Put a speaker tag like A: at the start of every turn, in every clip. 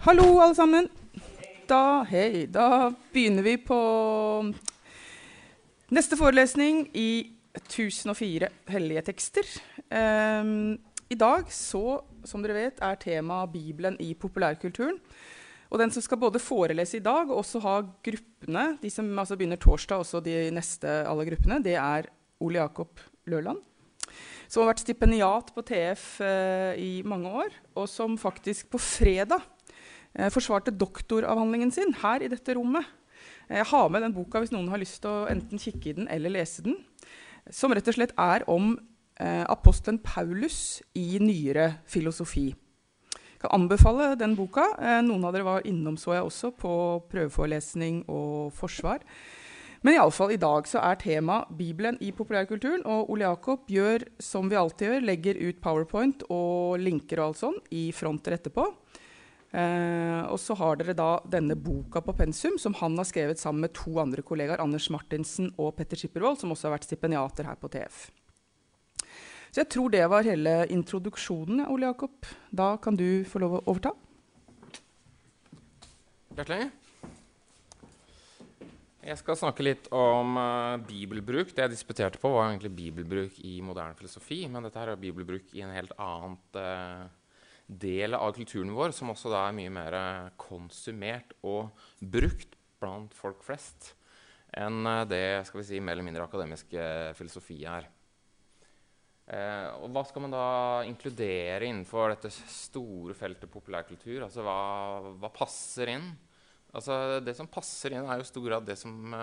A: Hallo, alle sammen. Da, hei, da begynner vi på neste forelesning i 1004 hellige tekster. Um, I dag, så, som dere vet, er temaet Bibelen i populærkulturen. Og den som skal både forelese i dag og også ha gruppene, de som altså begynner torsdag, også de neste alle gruppene, det er Ole Jakob Løland. Som har vært stipendiat på TF eh, i mange år, og som faktisk på fredag forsvarte doktoravhandlingen sin her i dette rommet. Jeg har med den boka hvis noen har lyst til å enten kikke i den eller lese den. Som rett og slett er om eh, apostelen Paulus i nyere filosofi. Jeg kan anbefale den boka. Eh, noen av dere var innom, så jeg også, på prøveforelesning og forsvar. Men iallfall i dag så er tema Bibelen i populærkulturen. Og Ole Jakob gjør som vi alltid gjør, legger ut powerpoint og linker og alt sånn i fronter etterpå. Eh, og så har dere da denne boka på pensum, som han har skrevet sammen med to andre kollegaer, Anders Martinsen og Petter Skippervold, som også har vært stipendiater her på TF. Så jeg tror det var hele introduksjonen, Ole Jakob. Da kan du få lov å overta.
B: Hjertelig. Jeg skal snakke litt om uh, bibelbruk. Det jeg disputerte på, var egentlig bibelbruk i moderne filosofi. Men dette her er bibelbruk i en helt annen uh, del av kulturen vår, som også da er mye mer konsumert og brukt blant folk flest enn uh, det skal vi si, mer eller mindre akademiske filosofi er. og hva skal man da inkludere innenfor dette store feltet populærkultur? Altså hva, hva passer inn? Altså, det som passer inn, er jo i stor grad det som,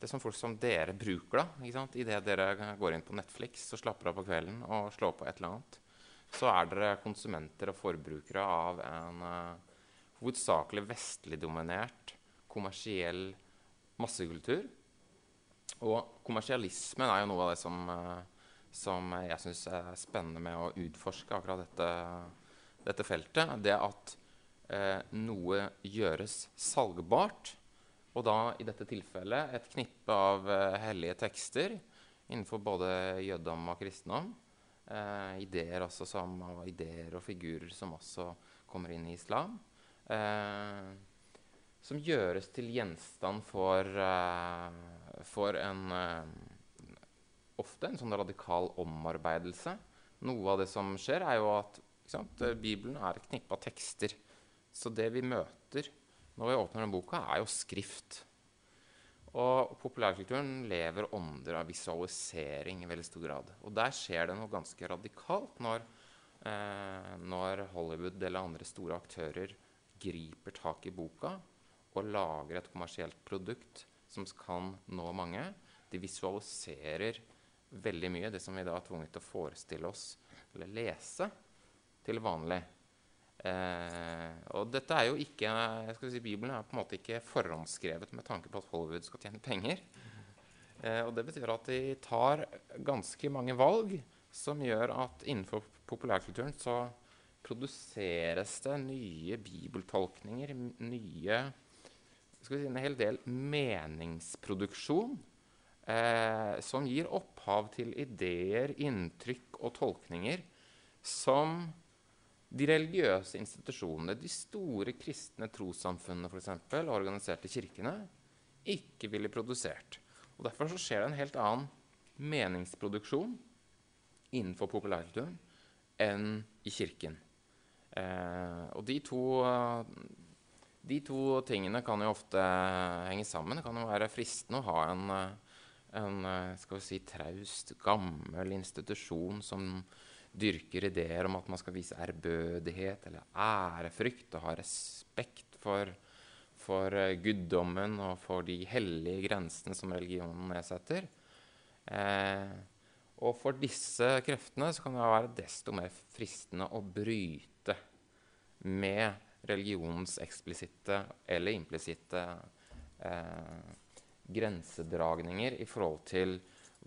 B: det som folk som dere bruker. da, ikke sant? Idet dere går inn på Netflix og slapper av på kvelden og slår på et eller annet, så er dere konsumenter og forbrukere av en uh, hovedsakelig vestlig dominert kommersiell massekultur. Og kommersialismen er jo noe av det som, uh, som jeg syns er spennende med å utforske akkurat dette, dette feltet. Det at uh, noe gjøres salgbart. Og da i dette tilfellet et knippe av hellige tekster innenfor både jødedom og kristendom. Eh, ideer, som, og ideer og figurer som også kommer inn i islam. Eh, som gjøres til gjenstand for, eh, for en eh, Ofte en sånn radikal omarbeidelse. Noe av det som skjer, er jo at Bibelen er et knippe av tekster så det vi møter når vi åpner den boka, er jo skrift. Og populærkulturen lever ånder av visualisering i veldig stor grad. Og der skjer det noe ganske radikalt når, eh, når Hollywood eller andre store aktører griper tak i boka og lager et kommersielt produkt som kan nå mange. De visualiserer veldig mye det som vi da er tvunget til å forestille oss eller lese til vanlig. Eh, og dette er jo ikke jeg skal si Bibelen er på en måte ikke forhåndsskrevet med tanke på at Hollywood skal tjene penger. Eh, og det betyr at de tar ganske mange valg som gjør at innenfor populærkulturen så produseres det nye bibeltolkninger, nye skal vi si, En hel del meningsproduksjon eh, som gir opphav til ideer, inntrykk og tolkninger som de religiøse institusjonene, de store kristne trossamfunnene f.eks., organiserte kirkene, ikke ville produsert. Og Derfor så skjer det en helt annen meningsproduksjon innenfor populærkulturen enn i kirken. Eh, og de to, de to, tingene kan jo ofte henge sammen. Det kan jo være fristende å ha en, en skal vi si, traust, gammel institusjon som dyrker ideer om at man skal vise ærbødighet eller ærefrykt og ha respekt for, for uh, guddommen og for de hellige grensene som religionen nedsetter. Eh, og for disse kreftene så kan det være desto mer fristende å bryte med religionens eksplisitte eller implisitte eh, grensedragninger i forhold til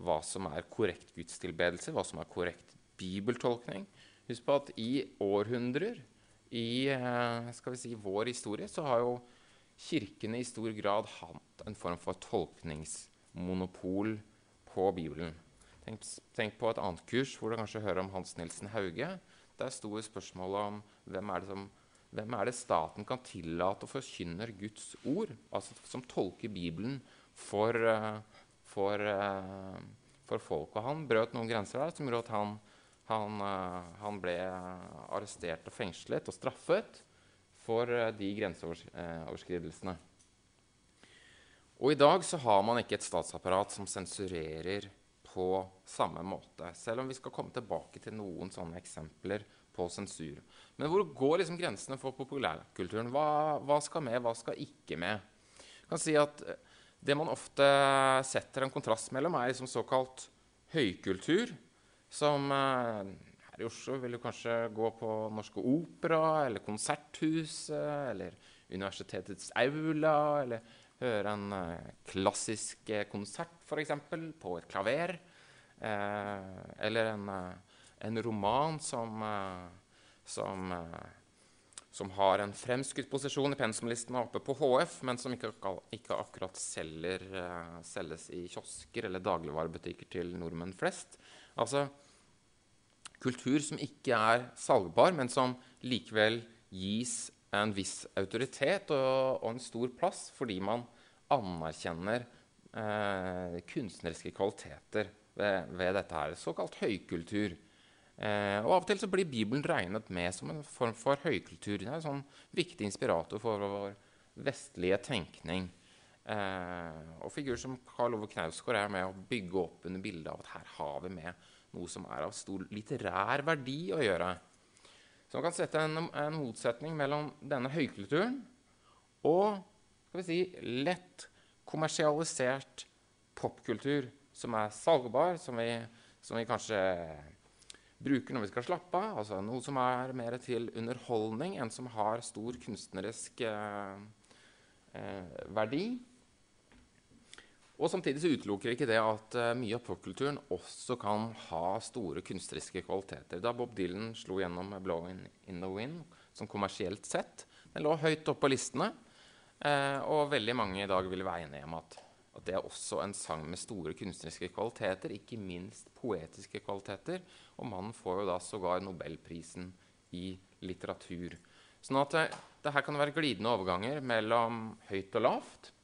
B: hva som er korrekt gudstilbedelse, hva som er korrekt bibeltolkning. Husk på at i århundrer i eh, skal vi si, vår historie så har jo kirkene i stor grad hatt en form for tolkningsmonopol på Bibelen. Tenk, tenk, på et annet kurs hvor du kanskje hører om Hans Nilsen Hauge. Der sto spørsmålet om hvem er som hvem er det staten kan tillate å forkynner Guds ord, altså som tolker Bibelen for, uh, for, uh, for, folk? Og han brøt noen grenser der som gjorde at han, han, uh, han ble arrestert og fengslet og straffet for de grenseoverskridelsene. Og i dag så har man ikke et statsapparat som sensurerer på samme måte. Selv om vi skal komme tilbake til noen sånne eksempler på sensur. Men hvor går liksom grensene for populærkulturen? Hva, hva, skal med, hva skal ikke med? Jeg kan si at eh, Det man ofte setter en kontrast mellom, er liksom såkalt høykultur, som eh, her i Oslo vil du kanskje gå på Norske Opera eller Konserthuset eller Universitetets aula eller høre en uh, klassisk konsert, f.eks., på et klaver. Eh, eller en, en, roman som, som, som, har en fremskutt posisjon i pensumlistene oppe på HF, men som ikke, ikke akkurat selger, selges i kiosker eller dagligvarebutikker til nordmenn flest. Altså kultur som ikke er salgbar, men som likevel gis en viss autoritet og, og en stor plass fordi man anerkjenner eh, kunstneriske kvaliteter ved, ved, dette her. Såkalt høykultur. Eh, og Av og til så blir Bibelen regnet med som en form for høykultur. Det er en sånn viktig inspirator for vår vestlige tenkning. Eh, og figurer som Karl Ove Knausgård er med å bygge opp under bildet av at her har vi med noe som er av stor litterær verdi å gjøre. Så man kan sette en, en motsetning mellom denne høykulturen og skal vi si, lett kommersialisert popkultur som er salgbar, som vi, som vi, kanskje bruker når vi skal slappe av. Altså noe som er mer til underholdning enn som har stor kunstnerisk eh, eh, verdi. Og Samtidig så utelukker ikke det at uh, mye av popkulturen også kan ha store kunstneriske kvaliteter. Da Bob Dylan slo gjennom 'Blowing in the Wind' som kommersielt sett, den lå høyt oppe på listene. Uh, og veldig mange i dag vil være enige om at, at, det er også en sang med store kunstneriske kvaliteter, ikke minst poetiske kvaliteter. Og mannen får jo da sågar nobelprisen i litteratur. Sånn at det, det her kan være glidende overganger mellom høyt og lavt.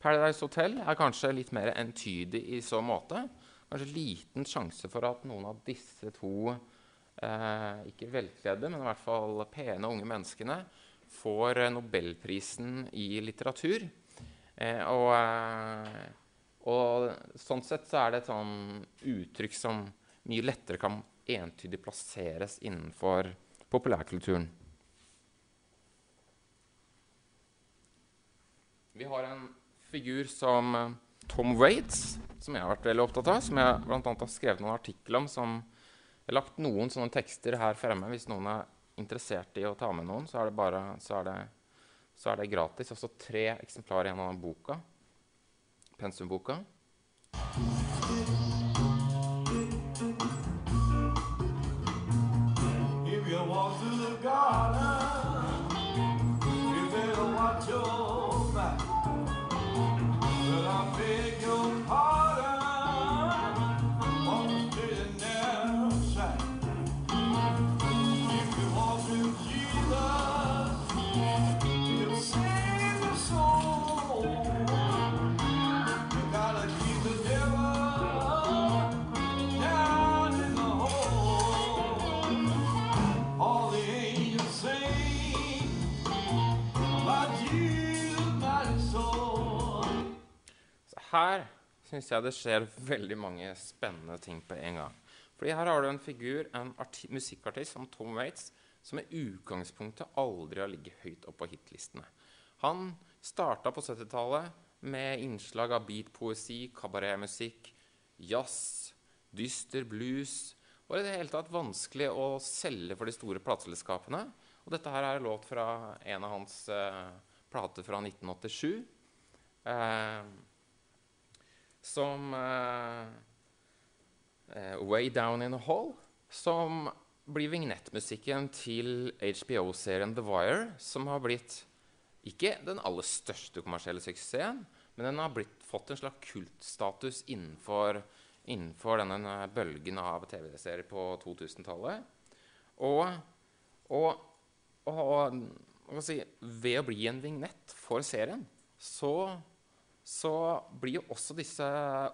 B: Paradise Hotel er kanskje litt mer entydig i så måte. Kanskje liten sjanse for at noen av disse to eh, ikke velkledde, men i hvert fall pene unge menneskene får nobelprisen i litteratur. Eh, og, eh, og, sånn sett så er det et sånn uttrykk som mye lettere kan entydig plasseres innenfor populærkulturen. Vi har en figur som eh, Tom Waits, som jeg har vært veldig opptatt av, som jeg bl.a. har skrevet noen artikler om. som Jeg har lagt noen sånne tekster her fremme. Hvis noen er interessert i å ta med noen, så er det, bare, så er det, så er det gratis. Også tre eksemplarer igjen av boka. Pensumboka. If you walk through the garden, syns jeg det skjer veldig mange spennende ting på en gang. Fordi her har du en figur, en musikkartist som Tom Waits, som i utgangspunktet aldri har ligget høyt oppe på hitlistene. Han starta på 70-tallet med innslag av beatpoesi, kabaretmusikk, jazz, dyster blues. Og i det hele tatt vanskelig å selge for de store plateselskapene. Og dette her er låt fra en av hans uh, plater fra 1987. Eh, som uh, Way Down in a Hall, som blir vignettmusikken til HBO-serien The Wire, som har blitt ikke den aller største kommersielle suksessen, men den har blitt, fått en slags kultstatus innenfor, innenfor denne bølgen av TV-serier på 2000-tallet. Og, og, og, og si, ved å bli en vignett for serien, så, så blir jo også disse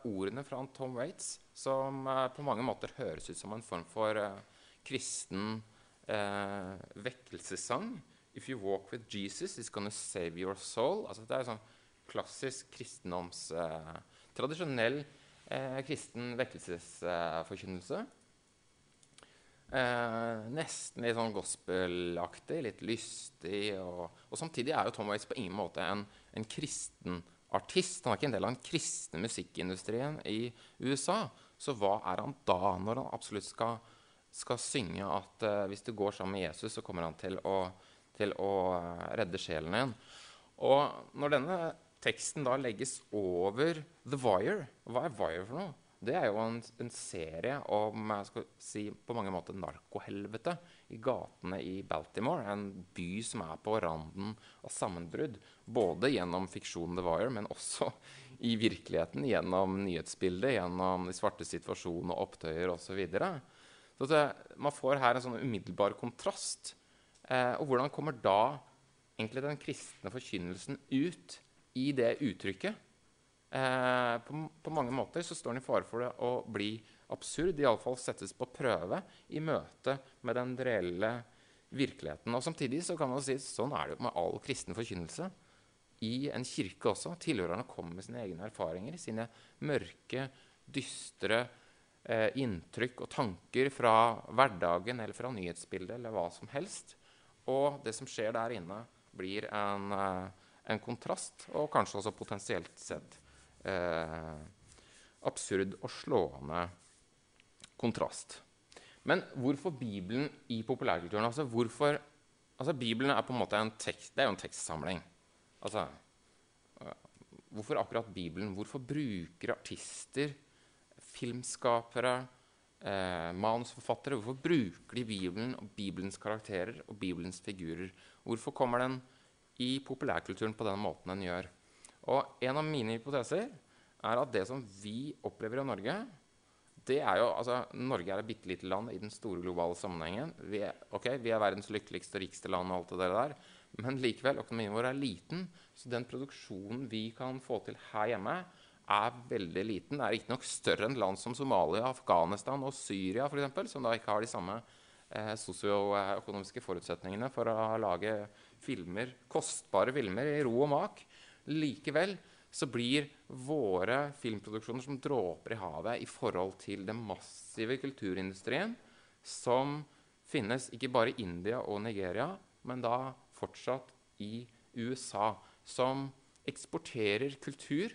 B: ordene fra Tom Waits, som eh, på mange måter høres ut som en form for eh, kristen eh, vekkelsessang If you walk with Jesus, it's gonna save your soul. Altså, det er sånn klassisk kristendoms... Eh, tradisjonell eh, kristen vekkelsesforkynnelse. Eh, nesten litt sånn gospelaktig, litt lystig. Og, og, samtidig er jo Tom Waits på ingen måte en, en kristen artist. Han var ikke en del av den kristne musikkindustrien i USA. Så hva er han da, når han absolutt skal, skal synge at uh, hvis du går sammen med Jesus, så kommer han til å, til å uh, redde sjelen din? Og når denne teksten da legges over The Wire Hva er Wire for noe? Det er jo en, en, serie om jeg skal si, på mange måter narkohelvete i gatene i Baltimore. En by som er på randen av sammenbrudd. Både gjennom fiksjonen The Wire, men også i virkeligheten. Gjennom nyhetsbildet, gjennom de svarte situasjonene, opptøyer osv. Så, videre. så det, man får her en sånn umiddelbar kontrast. Eh, og hvordan kommer da egentlig den kristne forkynnelsen ut i det uttrykket? Eh, på, på, mange måter så står den i fare for det å bli absurd, iallfall settes på prøve i møte med den reelle virkeligheten. Og Samtidig så kan man si sånn er det jo med all kristen forkynnelse. I en kirke også. Tilhørerne kommer med sine egne erfaringer, sine mørke, dystre eh, inntrykk og tanker fra hverdagen eller fra nyhetsbildet eller hva som helst. Og det som skjer der inne, blir en, eh, en kontrast, og kanskje også potensielt sett absurd og slående kontrast. Men hvorfor Bibelen i populærkulturen? Altså, hvorfor, altså Bibelen er på en måte en tekst, det er jo en tekstsamling. Altså, hvorfor akkurat Bibelen? Hvorfor bruker artister, filmskapere, eh, manusforfattere Hvorfor bruker de Bibelen og Bibelens karakterer og Bibelens figurer? Hvorfor kommer den i populærkulturen på den måten den gjør? Og en av mine hypoteser er at det som vi opplever i Norge det er jo, altså, Norge er et bitte lite land i den store globale sammenhengen. Vi er, okay, vi er verdens lykkeligste og rikeste land, og alt det der, men likevel, økonomien vår er liten. Så den produksjonen vi kan få til her hjemme, er veldig liten. Det er riktignok større enn land som Somalia, Afghanistan og Syria, for eksempel, som da ikke har de samme eh, sosioøkonomiske forutsetningene for å lage filmer, kostbare filmer i ro og mak. Likevel så blir våre filmproduksjoner som dråper i havet i forhold til den massive kulturindustrien som finnes ikke bare i India og Nigeria, men da fortsatt i USA. Som eksporterer kultur,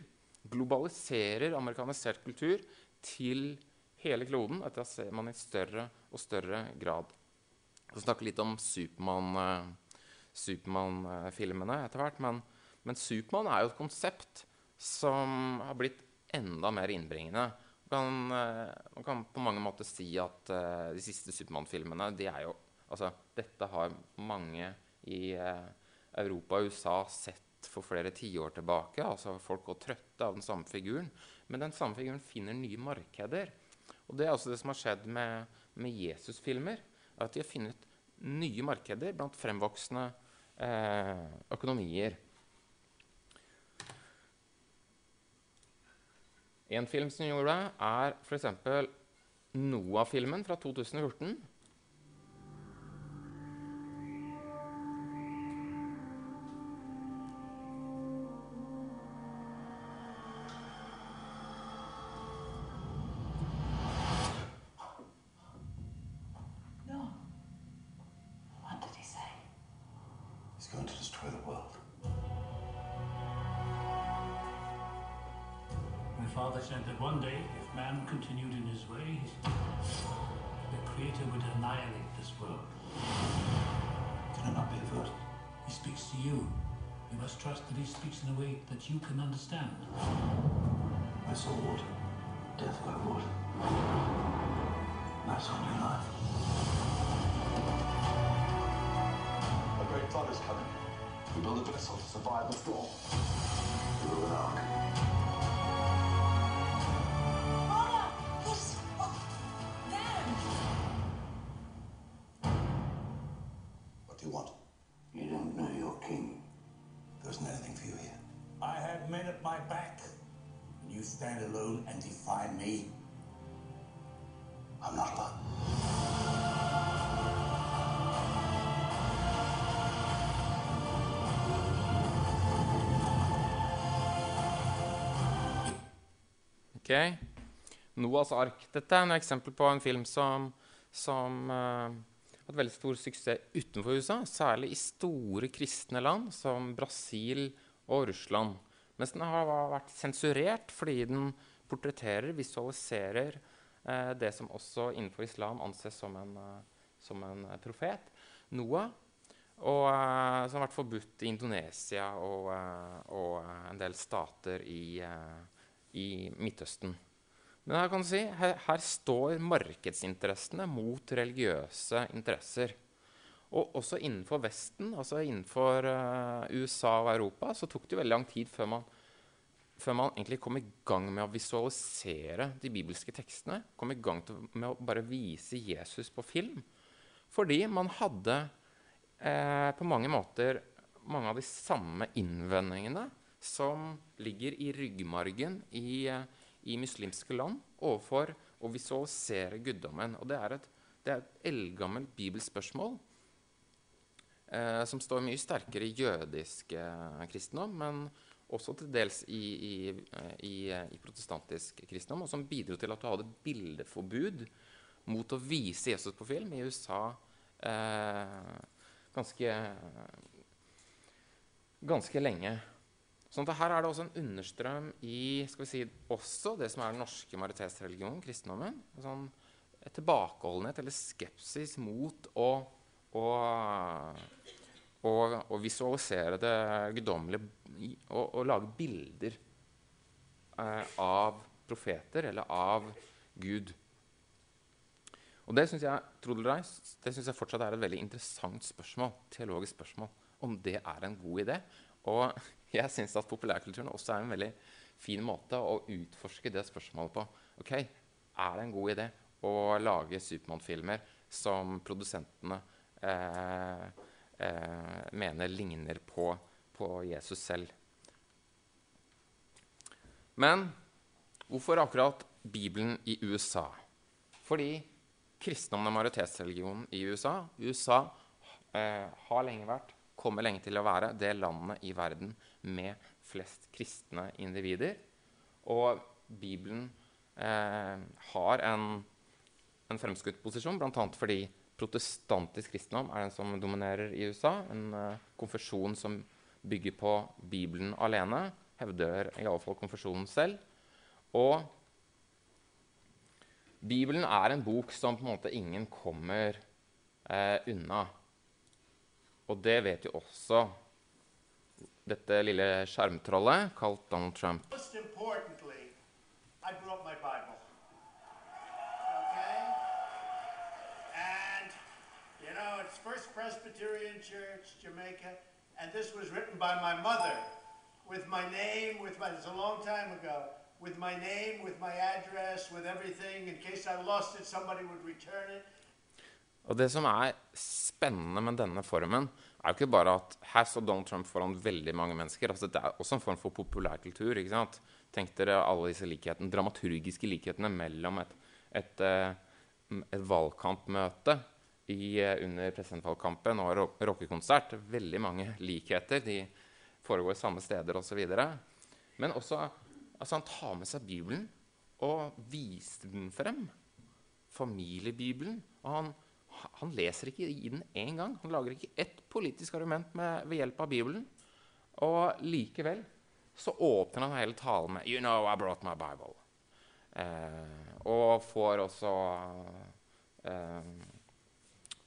B: globaliserer amerikanisert kultur til hele kloden. Dette ser man i større og større grad. Vi skal snakke litt om Supermann-filmene Superman etter hvert. Men, men Supermann er jo et konsept som har blitt enda mer innbringende. Man kan, eh, man kan på mange måter si at uh, de siste Supermann-filmene de er jo, altså, Dette har mange i uh, Europa og USA sett for flere tiår tilbake. altså Folk går trøtte av den samme figuren. Men den samme figuren finner nye markeder. Og det er også det som har skjedd med, med Jesus-filmer. At de har funnet nye markeder blant fremvoksende eh, økonomier. En film som gjorde det, er f.eks. Noah-filmen fra 2014.
C: father said that one day, if man continued in his way, the Creator would annihilate this world. Can I not be averted? He speaks to you. You must trust that he speaks in a way that you can understand. I saw water. Death by water. That's only your life. A great flood is coming. We
D: build a vessel to survive the storm. We an ark. Stand alone and defy me?
C: I'm not alone.
B: Ok. Noahs ark. Dette er et eksempel på en film som, som har hatt veldig stor suksess utenfor USA, særlig i store kristne land som Brasil og Russland. Mens den har vært sensurert fordi den portretterer, visualiserer eh, det som også innenfor islam anses som en, eh, som en eh, profet, Noah. Og eh, som har vært forbudt i Indonesia og, eh, og en del stater i, i Midtøsten. Men her kan du si, her, her står markedsinteressene mot religiøse interesser. Og også innenfor Vesten, altså innenfor uh, USA og Europa, så tok det veldig lang tid før man, før man egentlig kom i gang med å visualisere de bibelske tekstene. Kom i gang til, med å bare vise Jesus på film. Fordi man hadde eh, på mange måter mange av de samme innvendingene som ligger i ryggmargen i, eh, i muslimske land overfor å visualisere guddommen. Og det er et, det er et eldgammelt bibelspørsmål eh, som står mye sterkere i jødisk eh, kristendom, men også til dels i, i, eh, i, eh, i protestantisk kristendom, og som bidro til at du hadde bildeforbud mot å vise Jesus på film i USA eh, ganske, ganske lenge. Sånn at her er det også en understrøm i skal vi si, også det som er den norske majoritetsreligionen, kristendommen. En sånn tilbakeholdenhet eller skepsis mot å, å, og, og visualisere det guddommelige og, og lage bilder eh, av profeter eller av Gud. Og det syns jeg, synes jeg fortsatt er et veldig interessant spørsmål, teologisk spørsmål, om det er en god idé. Og jeg syns at populærkulturen også er en veldig fin måte å utforske det spørsmålet på. Ok, Er det en god idé å lage Supermann-filmer som produsentene mener ligner på, på Jesus selv? Men hvorfor akkurat Bibelen i USA? Fordi kristendommen er majoritetsreligionen i USA. USA eh, har lenge vært kommer lenge til å være det landet i verden med flest kristne individer. Og Bibelen eh, har en, en fremskutt posisjon, bl.a. fordi protestantisk kristendom er den som dominerer i USA. En uh, konfesjon som bygger på Bibelen alene, hevder iallfall konfesjonen selv. Og Bibelen er en bok som på en måte ingen kommer uh, unna. Og det vet jo også dette lille skjermtrollet kalt Donald Trump.
D: Most I brought my Bible. Okay? And, you know, it's First Presbyterian Church, Jamaica, and this was written by my mother with my name, with my, it's a long time ago, with my name, with my address, with everything. In case I lost it, somebody would return it.
B: Og det som er spennende med denne formen, er jo ikke bare at her står Donald Trump foran veldig mange mennesker. altså Det er også en form for populærkultur. ikke sant? Tenk dere alle disse likhetene, dramaturgiske likhetene mellom et, et, eh, et valgkampmøte i, eh, under presidentvalgkampen og ro rockekonsert. Veldig mange likheter. De foregår samme steder osv. Men også altså han tar med seg Bibelen og viser den frem. Familiebibelen. og han han leser ikke i den én gang. Han lager ikke ett politisk argument med, ved hjelp av Bibelen. Og likevel så åpner han hele talen med 'You know, I brought my Bible'. Eh, og får også eh,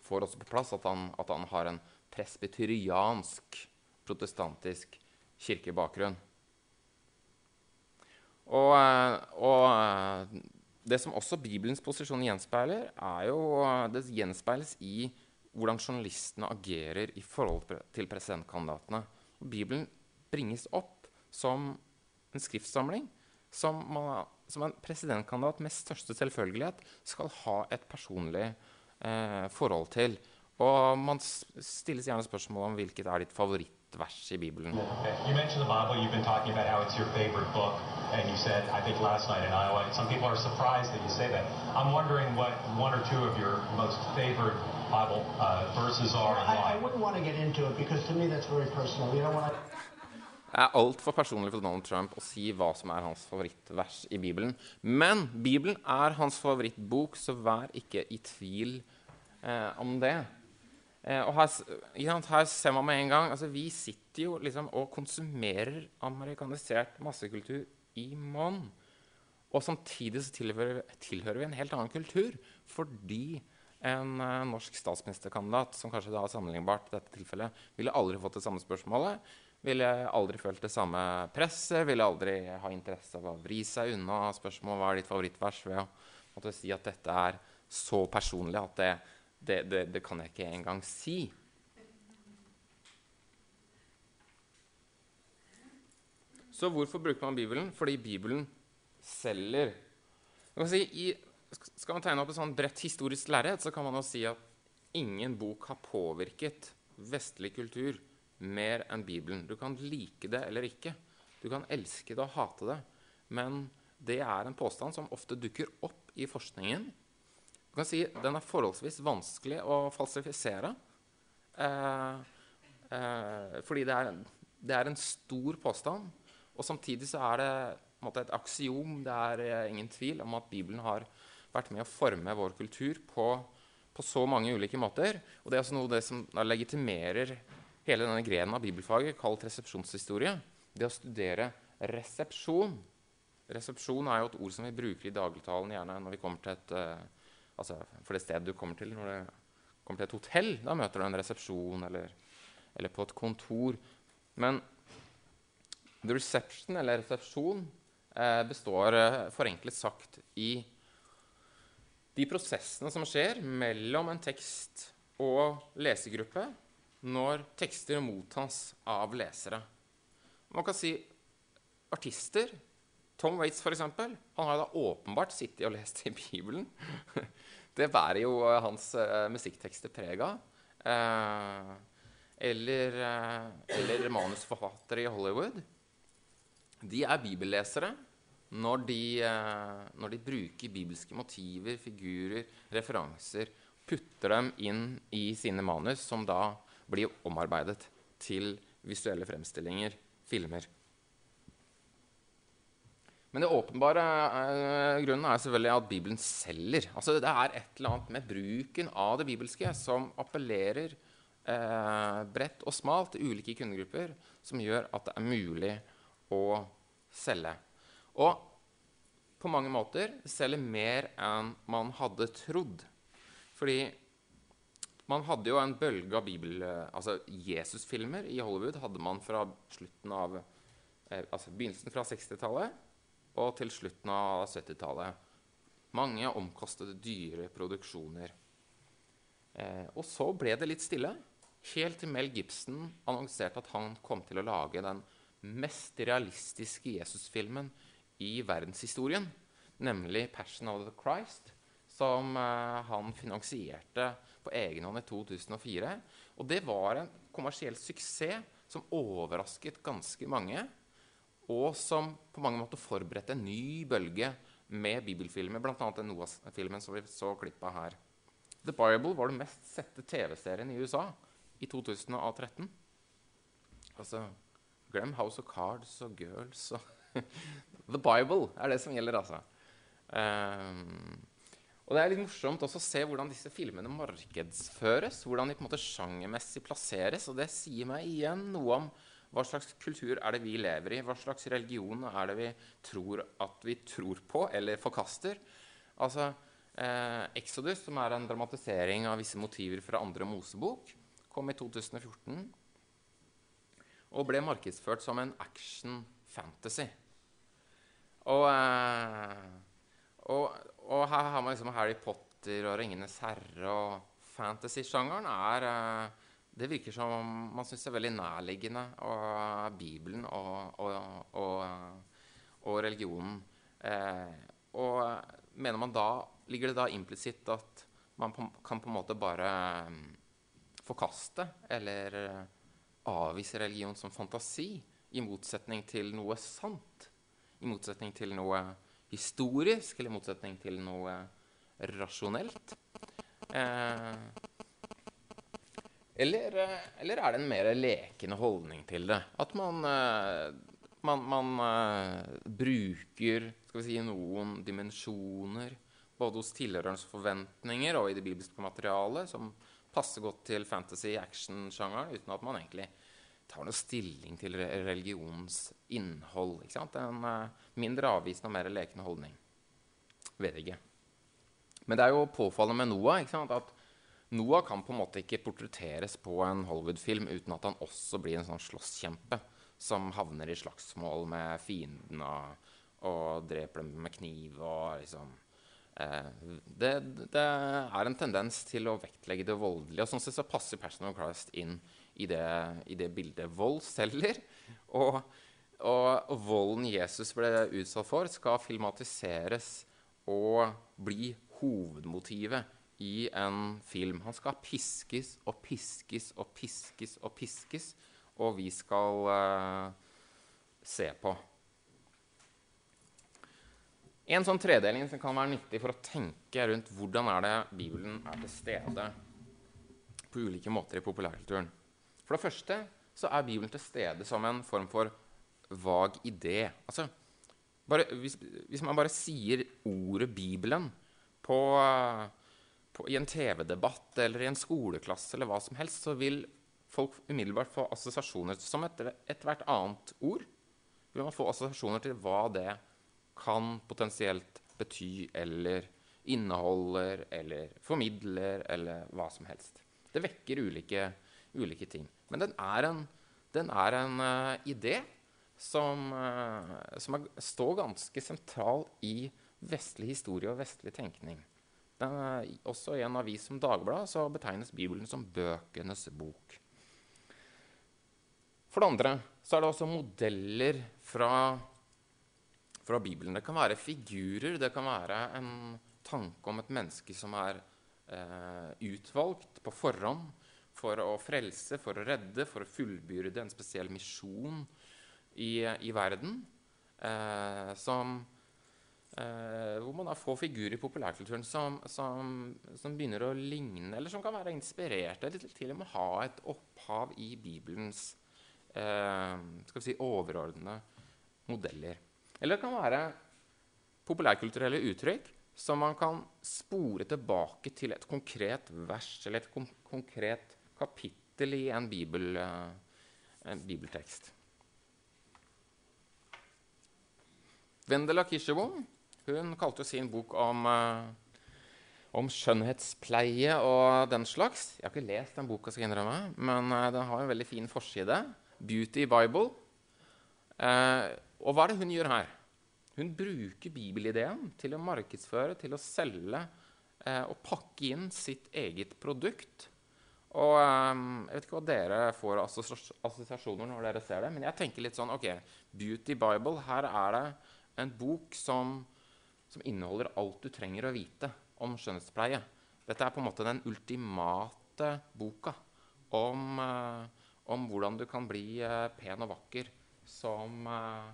B: Får også på plass at han, at han har en presbyteriansk, protestantisk kirkebakgrunn. Og, eh, og det som også Bibelens posisjon gjenspeiler, er jo det gjenspeiles i hvordan journalistene agerer i forhold til presidentkandidatene. Bibelen bringes opp som en skriftsamling som, man, som en presidentkandidat med største selvfølgelighet skal ha et personlig eh, forhold til. Og man stilles gjerne spørsmål om hvilket er ditt favorittvers i Bibelen.
E: You mentioned the Bible. You've been talking about how it's your favorite book, and you said, I think last night in Iowa, some people are surprised that you say that. I'm wondering what one or two of your most favorite Bible uh, verses are
D: I, I wouldn't want to get into it because to me that's very personal. You know, when I
B: Det er altfor personlig for Donald Trump å si hva som er hans favorittvers i Bibelen. Men Bibelen er hans favorittbok, så vær ikke i tvil om det. Eh, og her, sant, her ser man med en gang altså Vi sitter jo liksom og konsumerer amerikanisert massekultur i monn. Og samtidig så tilhører, tilhører vi en helt annen kultur fordi en eh, norsk statsministerkandidat, som kanskje da er sammenlignbart i dette tilfellet, ville aldri fått det samme spørsmålet, ville aldri følt det samme presset, ville aldri ha interesse av å vri seg unna spørsmålet hva er ditt favorittvers, ved å måtte si at dette er så personlig at det, det, det, det kan jeg ikke engang si. Så hvorfor bruker man Bibelen? Fordi Bibelen selger. Kan si, i, skal man tegne opp et sånn bredt historisk lerret, så kan man jo si at ingen bok har påvirket vestlig kultur mer enn Bibelen. Du kan like det eller ikke. Du kan elske det og hate det. Men det er en påstand som ofte dukker opp i forskningen. Du kan si Den er forholdsvis vanskelig å falsifisere. Eh, eh, fordi det er, en, det er en stor påstand. Og samtidig så er det måte, et aksiom. Det er eh, ingen tvil om at Bibelen har vært med å forme vår kultur på, på så mange ulike måter. Og det er også noe det som legitimerer hele denne grenen av bibelfaget, kalt resepsjonshistorie. Det å studere resepsjon. Resepsjon er jo et ord som vi bruker i dagligtalen gjerne når vi kommer til et eh, altså For det stedet du kommer til når du kommer til et hotell, da møter du en resepsjon eller, eller på et kontor. Men the reception, eller resepsjon, eh, består eh, forenklet sagt i de prosessene som skjer mellom en tekst og lesegruppe når tekster mottas av lesere. Man kan si artister. Tom Waits, f.eks. Han har da åpenbart sittet og lest i Bibelen. Det bærer jo eh, hans uh, musikktekster preg av. Uh, eller, uh, eller manusforfattere i Hollywood. De er bibellesere når de, når de bruker bibelske motiver, figurer, referanser, putter dem inn i sine manus, som da blir omarbeidet til visuelle fremstillinger, filmer. Men det åpenbare eh, grunnen er selvfølgelig at Bibelen selger. Altså Det er et eller annet med bruken av det bibelske som appellerer eh, bredt og smalt til ulike kundegrupper, som gjør at det er mulig å selge. Og på mange måter selger mer enn man hadde trodd. Fordi man hadde jo en bølge av bibel... eh, Altså Jesus-filmer i Hollywood hadde man fra slutten av eh, Altså begynnelsen fra 60-tallet og til slutten av 70-tallet. Mange omkostede, dyre produksjoner. Eh, og så ble det litt stille, helt til Mel Gibson annonserte at han kom til å lage den mest realistiske Jesus-filmen i verdenshistorien, nemlig 'Passion of the Christ', som eh, han finansierte på egen hånd i 2004. Og det var en kommersiell suksess som overrasket ganske mange og som på mange måter forberedte en ny bølge med bibelfilmer, bl.a. den Noah-filmen som vi så klipp av her. The Bible var den mest sette TV-serien i USA i 2013. Altså Glem House of Cards og Girls og The Bible er det som gjelder, altså. Um, og det er litt morsomt også å se hvordan disse filmene markedsføres. Hvordan de på en måte sjangermessig plasseres. Og det sier meg igjen noe om hva slags kultur er det vi lever i? Hva slags religion er det vi tror at vi tror på eller forkaster? Altså, eh, Exodus, som er en dramatisering av visse motiver fra andre Mosebok, kom i 2014 og ble markedsført som en action-fantasy. Og, eh, og, og her har man liksom Harry Potter og Ringenes herre og fantasy-sjangeren er eh, det virker som om man syns det er veldig nærliggende og Bibelen og, og, og, og religionen. Eh, og mener man da Ligger det da implisitt at man kan på en måte bare forkaste eller avvise religion som fantasi, i motsetning til noe sant. I motsetning til noe historisk, eller i motsetning til noe rasjonelt. Eh, eller, eh, eller, er det en mer lekende holdning til det? At man, eh, man, man uh, bruker si, noen dimensjoner både hos tilhørernes forventninger og i det bibelske materialet som passer godt til fantasy-action-sjangeren, uten at man egentlig tar noe stilling til religionens innhold. En mindre avvisende og mer lekende holdning. Vet ikke. Men det er jo påfallende med Noah at Noah kan på en måte ikke portretteres på en Hollywood-film uten at han også blir en sånn slåsskjempe som havner i slagsmål med fiendene og, og dreper dem med kniv og liksom eh, det, det, er en tendens til å vektlegge det voldelige. Og sånn sett så passer Passion of Christ inn i det, i det bildet. Vold selger. Og, og, volden Jesus ble utsatt for, skal filmatiseres og bli hovedmotivet i en film. Han skal piskes og piskes og piskes og piskes, og vi skal uh, se på. En sånn tredeling som kan være nyttig for å tenke rundt hvordan er det Bibelen er til stede på ulike måter i populærkulturen. For det første så er Bibelen til stede som en form for vag idé. Altså, bare, hvis, hvis, man bare sier ordet Bibelen på, på, i en TV-debatt eller i en skoleklasse eller hva som helst, så vil folk umiddelbart få assosiasjoner som ethvert annet ord. Vil man få assosiasjoner til hva det kan potensielt bety eller inneholder eller formidler eller hva som helst. Det vekker ulike, ulike ting. Men den er en, den er en uh, idé som, uh, som er, står ganske sentral i vestlig historie og vestlig tenkning. Er, også i en avis som Dagbladet så betegnes Bibelen som bøkenes bok. For det andre så er det også modeller fra, fra Bibelen. Det kan være figurer, det kan være en tanke om et menneske som er eh, utvalgt på forhånd for å frelse, for å redde, for å fullbyrde en spesiell misjon i, i verden. Eh, som, eh, hvor man da får figurer i populærkulturen som, som, som, begynner å ligne, eller som kan være inspirert, eller til og med ha et opphav i Bibelens uh, skal vi si, overordnede modeller. Eller det kan være populærkulturelle uttrykk som man kan spore tilbake til et konkret vers eller et kon konkret kapittel i en, bibel, uh, en bibeltekst. Vendela Kirsebom hun kalte jo sin bok om, uh, om, skjønnhetspleie og den slags. Jeg har ikke lest den boka, skal jeg innrømme, men uh, den har en veldig fin forside. Beauty Bible. og hva er det hun gjør her? Hun bruker bibelideen til å markedsføre, til å selge og pakke inn sitt eget produkt og um, Jeg vet ikke hva dere får assosiasjoner når dere ser det, men jeg tenker litt sånn OK, Beauty Bible. Her er det en bok som, som inneholder alt du trenger å vite om skjønnhetspleie. Dette er på en måte den ultimate boka om, uh, om hvordan du kan bli uh, pen og vakker som, uh,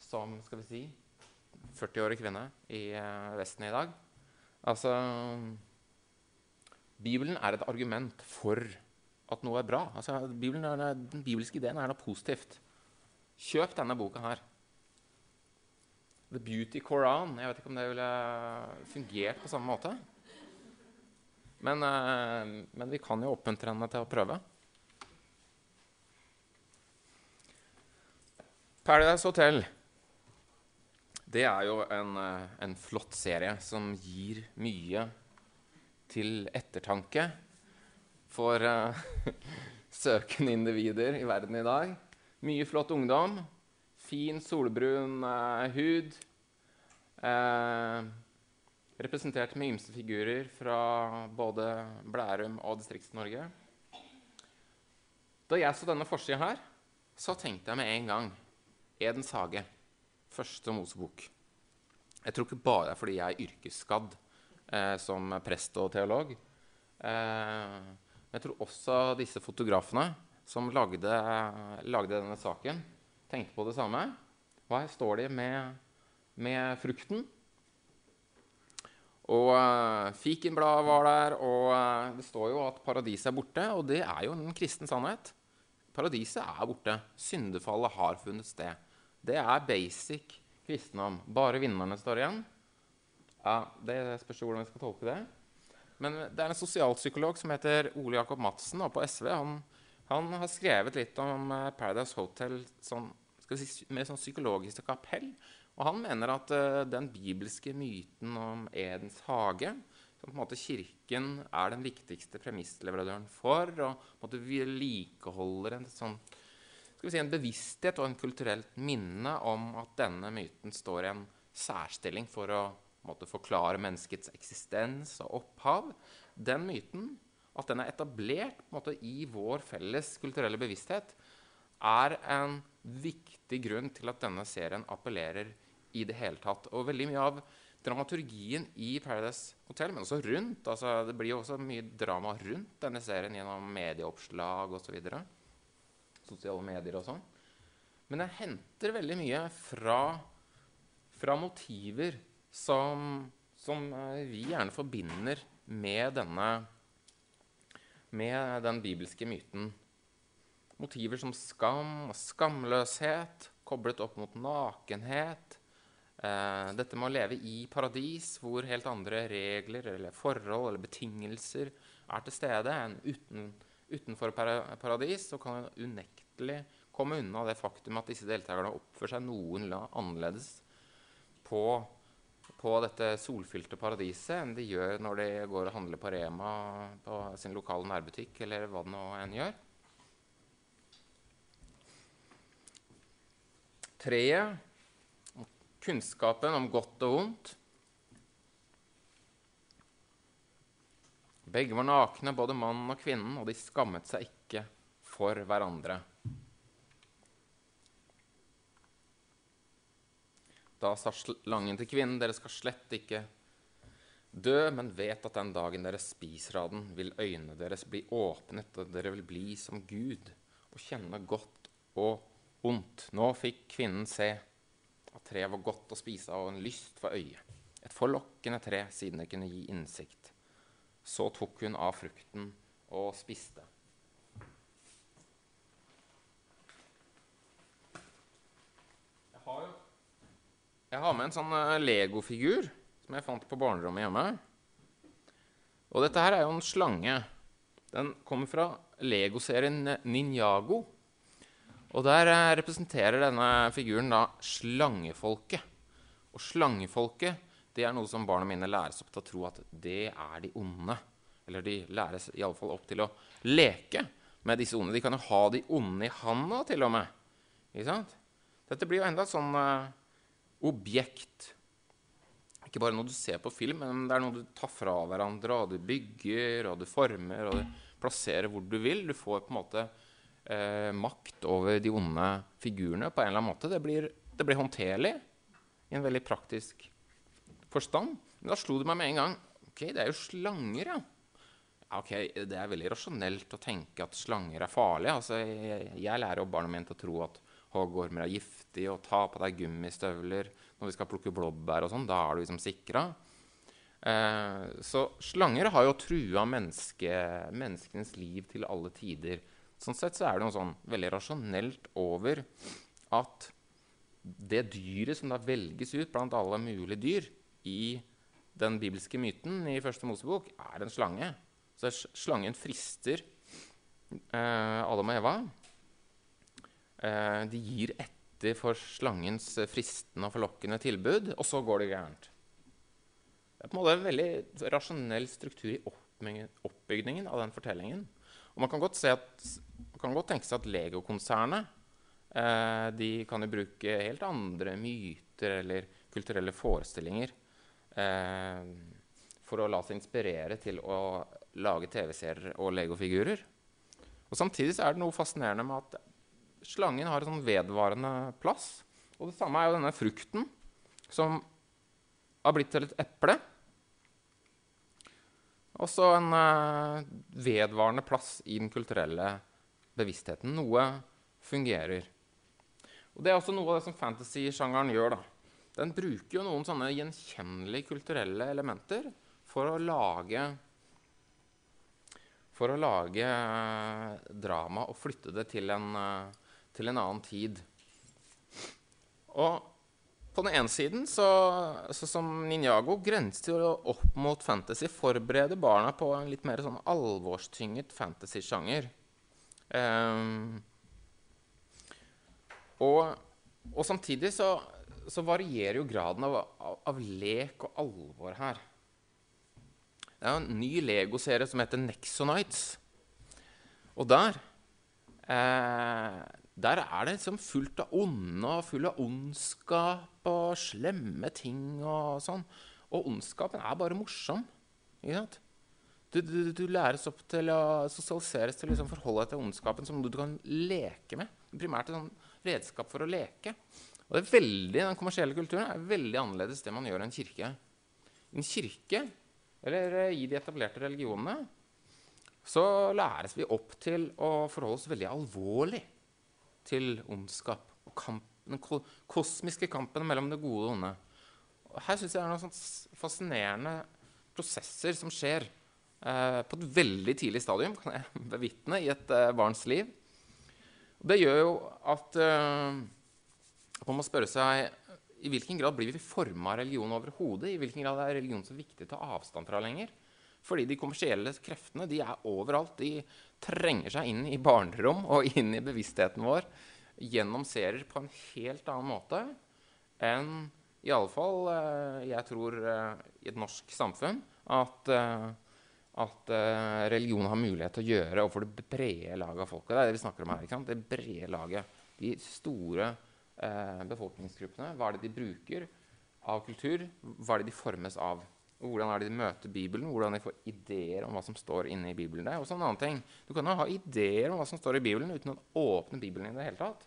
B: som skal vi si 40-årig kvinne i Vesten i dag. Altså Bibelen er et argument for at noe er bra. Altså, er, den bibelske ideen er noe positivt. Kjøp denne boka her. The Beauty Koran. Jeg vet ikke om det ville fungert på samme måte. Men, uh, men vi kan jo oppmuntre henne til å prøve. Paradise Hotel det er jo en, eh, en flott serie som gir mye til ettertanke for uh, søkende individer i verden i dag. Mye flott ungdom. Fin, solbrun eh, hud. Eh, representert med ymse figurer fra både Blærum og Distrikts-Norge. Da jeg så denne forsida her, så tenkte jeg med en gang Edens hage. Første Mosebok. Jeg tror ikke bare det er fordi jeg er yrkesskadd eh, som prest og teolog. Eh, Men jeg tror også disse fotografene som lagde, lagde denne saken, tenkte på det samme. Her står de med, med frukten. Og uh, fikenbladet var der, og uh, det står jo at paradiset er borte. Og det er jo en kristen sannhet. Paradiset er borte. Syndefallet har funnet sted. Det er basic kristendom. Bare vinnerne står igjen. Ja, Det spørs hvordan vi skal tolke det. Men det er en sosialpsykolog som heter Ole Jakob Madsen, og på SV han, han, har skrevet litt om uh, Paradise Hotel sånn, si, med sånn psykologisk kapell. Og han mener at uh, den bibelske myten om Edens hage, som på en måte Kirken er den viktigste premissleverandøren for, og vedlikeholder en sånn vi si, en bevissthet og en kulturelt minne om at denne myten står i en særstilling for å måte, forklare menneskets eksistens og opphav. Den myten, at den er etablert måte, i vår felles kulturelle bevissthet, er en viktig grunn til at denne serien appellerer i det hele tatt. Og veldig mye av dramaturgien i Paradise Hotel, men også rundt altså Det blir jo også mye drama rundt denne serien gjennom medieoppslag osv. Sosiale medier og sånn. Men jeg henter veldig mye fra, fra motiver som, som, eh, vi gjerne forbinder med denne med den bibelske myten. Motiver som skam og skamløshet koblet opp mot nakenhet. Eh, dette med å leve i paradis, hvor helt andre regler eller forhold eller betingelser er til stede enn uten, utenfor paradis, så kan en unektelig komme unna det faktum at disse deltakerne oppfører seg noen annerledes på på dette solfylte paradiset enn de gjør når de går og handler på Rema på sin lokale nærbutikk, eller hva det nå enn gjør. Treet, kunnskapen om godt og vondt. Begge var nakne, både mannen og kvinnen, og de skammet seg ikke for hverandre. Da sa slangen til kvinnen, dere skal slett ikke dø, men vet at den dagen dere spiser av den, vil øynene deres bli åpnet, og dere vil bli som Gud og kjenne godt og ondt. Nå fikk kvinnen se at treet var godt å spise av og en lyst for øyet. Et forlokkende tre siden det kunne gi innsikt. Så tok hun av frukten og spiste. Jeg har med en sånn uh, legofigur som jeg fant på barnerommet hjemme. Og dette her er jo en slange. Den kommer fra legoserien Ninjago. Og der uh, representerer denne figuren da slangefolket. Og slangefolket det er noe som barna mine læres opp til å tro at det er de onde. Eller de læres iallfall opp til å leke med disse onde. De kan jo ha de onde i handa til og med. Ikke sant? Dette blir jo enda et sånn uh, objekt. Ikke bare noe du ser på film, men det er noe du tar fra hverandre, og du bygger, og du former, og du plasserer hvor du vil. Du får på en måte eh, makt over de onde figurene på en eller annen måte. Det blir, det blir håndterlig i en veldig praktisk forstand. Men da slo det meg med en gang Ok, det er jo slanger, ja. ok, Det er veldig rasjonelt å tenke at slanger er farlige. Altså, jeg, jeg lærer jo barna mine til å tro at hoggormer er giftig, og ta på deg gummistøvler når vi skal plukke blåbær og sånn. Da er du liksom sikra. Eh, så slanger har jo trua menneske, menneskenes liv til alle tider. Sånn sett så er det noe sånn veldig rasjonelt over at det dyret som da velges ut blant alle mulige dyr i den bibelske myten i første Mosebok, er en slange. Så slangen frister eh, Adam og Eva. Eh, de gir etter for slangens fristende og forlokkende tilbud, og så går det gærent. Det er på en måte en veldig rasjonell struktur i oppbygningen av den fortellingen. Og man kan godt, at, kan godt tenke seg at Lego-konsernet eh, de kan jo bruke helt andre myter eller kulturelle forestillinger eh, for å la seg inspirere til å lage TV-serier og Lego-figurer. Og Samtidig er det noe fascinerende med at Slangen har en sånn vedvarende plass. Og det samme er jo denne frukten, som har blitt til et eple. Også en eh, vedvarende plass i den kulturelle bevisstheten. Noe fungerer. Og Det er også noe av det som fantasy-sjangeren gjør. da. Den bruker jo noen sånne gjenkjennelige kulturelle elementer for å lage For å lage eh, drama og flytte det til en, eh, til en annen tid. Og på den ene siden, så, så som Ninjago, grenser jo opp mot fantasy. Forbereder barna på en litt mer sånn alvorstynget fantasy-sjanger. Um, og, og, samtidig så, så, varierer jo graden av, av, av, lek og alvor her. Det er en ny Lego-serie som heter Nexonites. Og der eh, der er det liksom fullt av onde og full av ondskap og slemme ting og sånn. Og ondskapen er bare morsom. Ikke sant? Du, du, du, læres opp til å sosialiseres til å liksom forholde deg til ondskapen som noe du kan leke med. Primært et sånn redskap for å leke. Og det er veldig, Den kommersielle kulturen er veldig annerledes det man gjør i en kirke. I en kirke, eller i de etablerte religionene, så læres vi opp til å forholde oss veldig alvorlig til ondskap. Og kamp, den kosmiske kampen mellom det gode og onde. Og her syns jeg det er noen sånn fascinerende prosesser som skjer eh, på et veldig tidlig stadium, kan jeg bevitne, i et eh, barns liv. Og det gjør jo at eh, man må spørre seg i hvilken grad blir vi forma av religion overhodet? I hvilken grad er religion så viktig å ta avstand fra lenger? Fordi de kommersielle kreftene de er overalt. De trenger seg inn i barnerom og inn i bevisstheten vår gjennom serier på en helt annen måte enn i alle fall eh, jeg tror eh, i et norsk samfunn at, eh, at religion har mulighet til å gjøre overfor det brede laget av folket. Det er det vi snakker om her. ikke sant? Det brede laget. De store befolkningsgruppene. Hva er det de bruker av kultur? Hva er det de formes av? Hvordan er det de møter Bibelen? Hvordan de får ideer om hva som står inne i Bibelen. Det er også en annen ting. Du kan jo ha ideer om hva som står i Bibelen uten å åpne Bibelen i det hele tatt.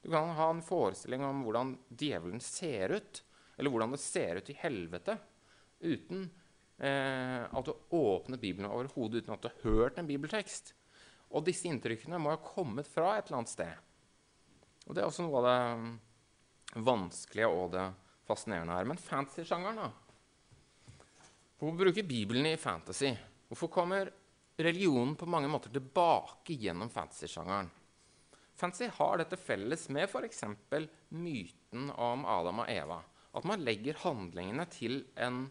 B: Du kan ha en forestilling om hvordan djevelen ser ut, eller hvordan det ser ut i helvete, uten eh, at du åpner Bibelen overhodet, uten at du har hørt en bibeltekst. Og disse inntrykkene må ha kommet fra et eller annet sted. Og Det er også noe av det vanskelige og det fascinerende her. Men fantasy-sjangeren, da? Hvorfor bruker Bibelen i fantasy? Hvorfor kommer religionen på mange måter tilbake gjennom fantasy-sjangeren? Fantasy har dette felles med f.eks. myten om Adam og Eva. At man legger handlingene til en,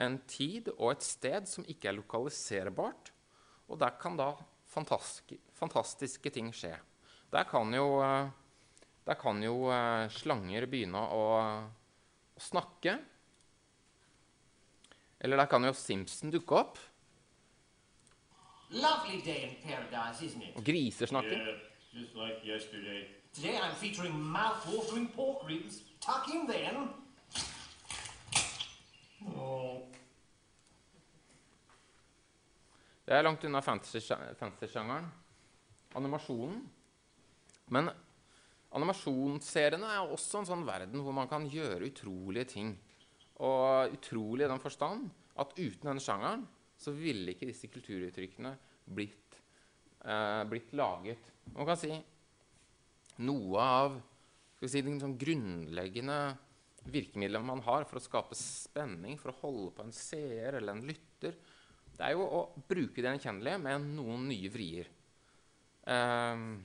B: en, tid og et sted som ikke er lokaliserbart. Og der kan da fantastiske, fantastiske ting skje. Der kan jo, der kan jo uh, slanger begynne å, å snakke. Eller der kan jo Simpson dukke opp.
F: Lovely day in paradise.
B: Og griser snakker.
D: Yeah, like yesterday.
F: Today I'm featuring mouth-watering pork ribs. Tuck in then.
D: Oh.
B: Det er langt unna fantasy-sjangeren. Animasjonen. Men animasjonsseriene er også en sånn verden hvor man kan gjøre utrolige ting. Og utrolig i den forstand at uten den sjangeren så ville ikke disse kulturuttrykkene blitt, eh, blitt laget. Man kan si noe av si, den sånn grunnleggende virkemidlene man har for å skape spenning, for å holde på en seer eller en lytter, det er jo å bruke det gjenkjennelige med noen nye vrier. Um,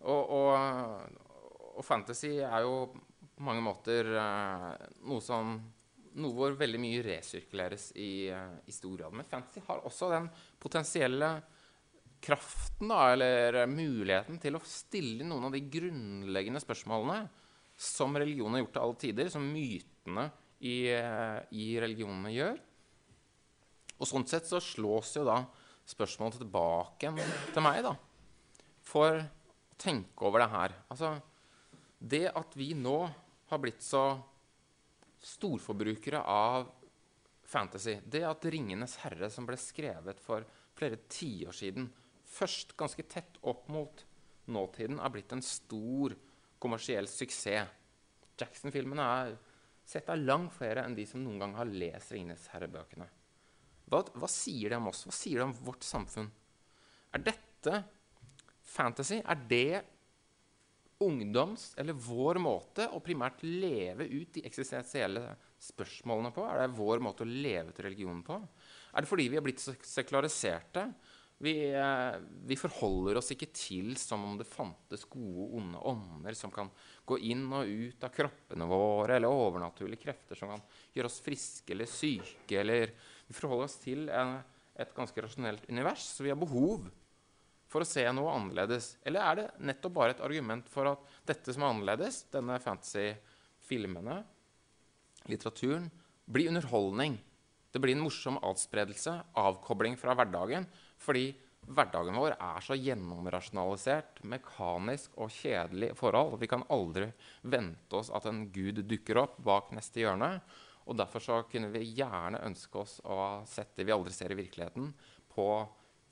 B: og, og, og, fantasy er jo på mange måter uh, noe som noe hvor veldig mye resirkuleres i, uh, i stor grad. Men fantasy har også den potensielle kraften, da, eller muligheten til å stille noen av de grunnleggende spørsmålene som religionen har gjort til alle tider, som mytene i, uh, i religionene gjør. Og sånn sett så slås jo da spørsmålet tilbake til meg, da, for å tenke over det her. Altså, det at vi nå har blitt så storforbrukere av fantasy. Det at 'Ringenes herre', som ble skrevet for flere tiår siden, først ganske tett opp mot nåtiden, er blitt en stor kommersiell suksess. Jackson-filmene er sett av langt flere enn de som noen gang har lest 'Ringenes herre'-bøkene. Hva, hva sier det om oss? Hva sier det om vårt samfunn? Er dette fantasy? Er det ungdoms, eller vår måte å primært leve ut de eksistensielle spørsmålene på? Er det vår måte å leve til religionen på? Er det fordi vi er blitt sek- sekulariserte? Vi, eh, vi forholder oss ikke til som om det fantes gode onde ånder som kan gå inn og ut av kroppene våre, eller overnaturlige krefter som kan gjøre oss friske eller syke. Eller vi forholder oss til en, et ganske rasjonelt univers, så vi har behov for å se noe annerledes? Eller er det nettopp bare et argument for at dette som er annerledes, denne fantasy-filmene, litteraturen, blir underholdning? Det blir en morsom adspredelse, avkobling fra hverdagen, fordi hverdagen vår er så gjennomrasjonalisert, mekanisk og kjedelig forhold. Vi kan aldri vente oss at en gud dukker opp bak neste hjørne. Og derfor så kunne vi gjerne ønske oss å ha sett det vi aldri ser i virkeligheten, på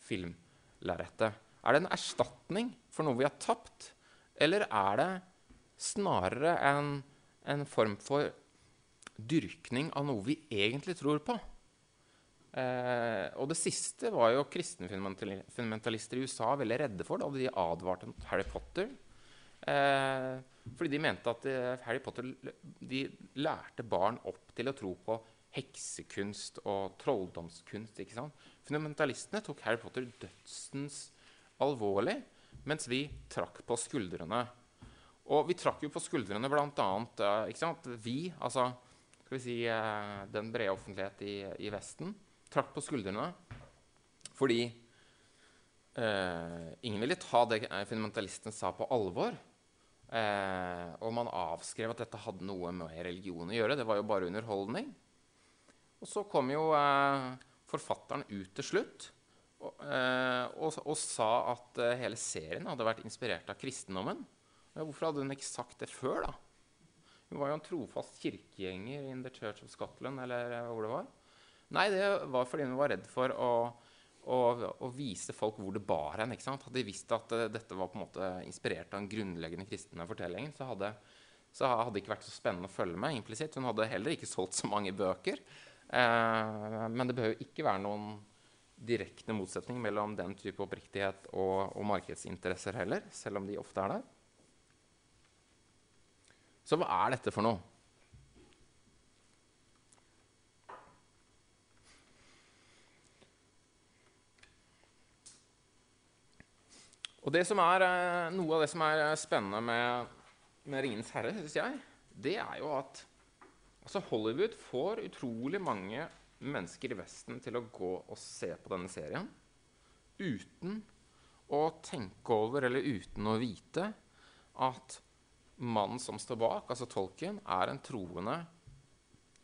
B: filmlerretet. Er det en erstatning for noe vi har tapt, eller er det snarere en, en form for dyrkning av noe vi egentlig tror på? Eh, og det siste var jo kristne fundamentalister i USA veldig redde for da de advarte mot Harry Potter. Eh, fordi de mente at eh, Harry Potter de lærte barn opp til å tro på heksekunst og trolldomskunst. ikke sant? Fundamentalistene tok Harry Potter dødsens alvorlig, mens vi trakk på skuldrene. Og vi trakk jo på skuldrene bl.a. Uh. Vi, altså skal vi si, eh, den brede offentlighet i, i Vesten, trakk på skuldrene fordi eh, ingen ville ta det fundamentalisten fundamentalistene sa, på alvor. Eh, og man avskrev at dette hadde noe med religion å gjøre. Det var jo bare underholdning. Og så kom jo eh, forfatteren ut til slutt og, eh, og, og sa at eh, hele serien hadde vært inspirert av kristendommen. Hvorfor hadde hun ikke sagt det før, da? Hun var jo en trofast kirkegjenger in the Church of Scotland, eller eh, hvor det var. Nei, det var fordi hun var redd for å, å, å vise folk hvor det bar hen. Hadde de visst at dette var på en måte inspirert av en grunnleggende kristne fortellingen, så hadde, så hadde det ikke vært så spennende å følge med implisitt. Hun hadde heller ikke solgt så mange bøker. Eh, men det behøver ikke være noen direkte motsetning mellom den type oppriktighet og, og markedsinteresser heller, selv om de ofte er der. Så hva er dette for noe? Og det som er, eh, Noe av det som er eh, spennende med, med 'Ringenes herre', synes jeg, det er jo at altså Hollywood får utrolig mange mennesker i Vesten til å gå og se på denne serien uten å tenke over eller uten å vite at mannen som står bak, altså tolken, er en troende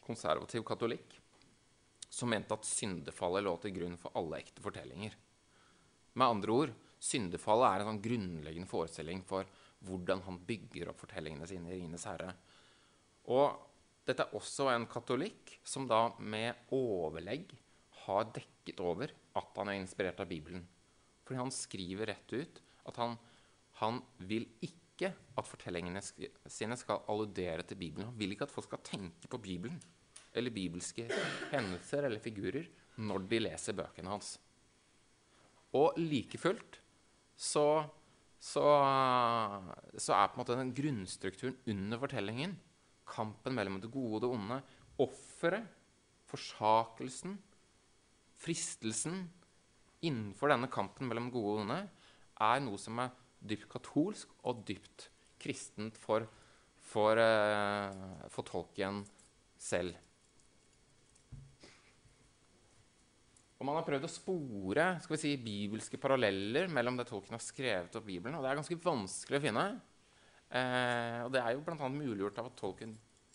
B: konservativ katolikk som mente at syndefallet lå til grunn for alle ekte fortellinger. Med andre ord, syndefallet er en sånn grunnleggende forestilling for hvordan han bygger opp fortellingene sine i 'Ringenes herre'. Og dette er også en katolikk som da med overlegg har dekket over at han er inspirert av Bibelen. Fordi han skriver rett ut at han, han vil ikke at fortellingene sine skal alludere til Bibelen. Han vil ikke at folk skal tenke på Bibelen eller bibelske hendelser eller figurer når de leser bøkene hans. Og like fullt så, så, så er på en måte den grunnstrukturen under fortellingen kampen mellom det gode og det onde, offeret, forsakelsen, fristelsen innenfor denne kampen mellom gode og onde, er noe som er dypt katolsk og dypt kristent for, for, eh, for Tolkien selv. Og man har prøvd å spore skal vi si, bibelske paralleller mellom det Tolkien har skrevet og Bibelen, og det er ganske vanskelig å finne. Eh, og det er jo bl.a. muliggjort av at Tolkien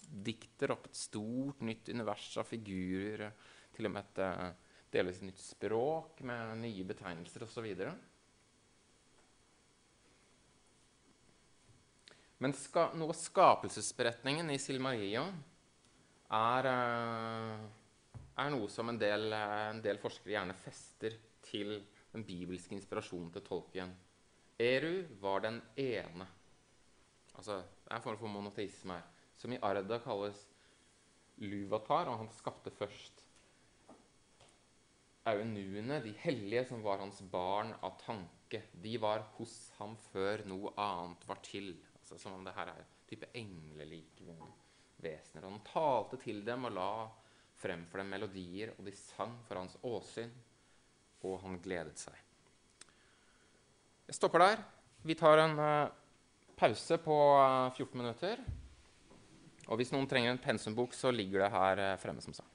B: dikter opp et stort, nytt univers av figurer, til og med et eh, delvis nytt språk med nye betegnelser osv. Men ska, noe av skapelsesberetningen i Silmarillion er, eh, er noe som en del, en del forskere gjerne fester til den bibelske inspirasjonen til tolken. Eru var den ene. Altså, det er en form for monoteisme her. Som i Arda kalles Luvatar, og han skapte først. aunuene, de hellige som var hans barn av tanke, de var hos ham før noe annet var til. Altså Som om det her er type englelike vesener. Og han talte til dem og la frem for dem melodier, og de sang for hans åsyn, og han gledet seg. Jeg stopper der. Vi tar en uh, pause på uh, 14 minutter. Og hvis noen trenger en pensumbok, så ligger det her uh, fremme, som sagt.